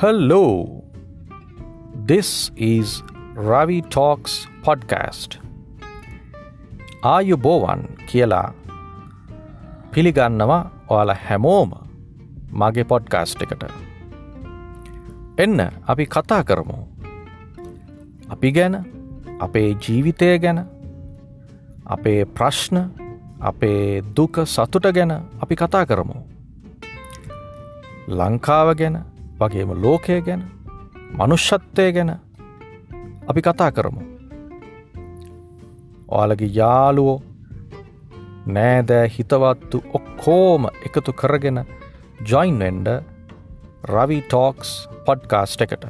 Hello, this is Ravi Talks podcast. ආයු බෝවන් කියලා පිළිගන්නවා ඔයාල හැමෝම මගේ පොඩ්කාස්ට් එකට. එන්න අපි කතා කරමු. අපි ගැන අපේ ජීවිතය ගැන අපේ ප්‍රශ්න අපේ දුක සතුට ගැන අපි කතා කරමු. ලංකාව ගැන වගේම ලෝකය ගැන මනුෂ්‍යත්වය ගැන අපි කතා කරමු. ඔයාලගේ යාළුවෝ නෑදෑ හිතවත්තු ඔක්කෝම එකතු කරගෙන ජොයින්වෙන්ඩ රවි ටෝක්ස් පොඩ්කාස්ට් එකට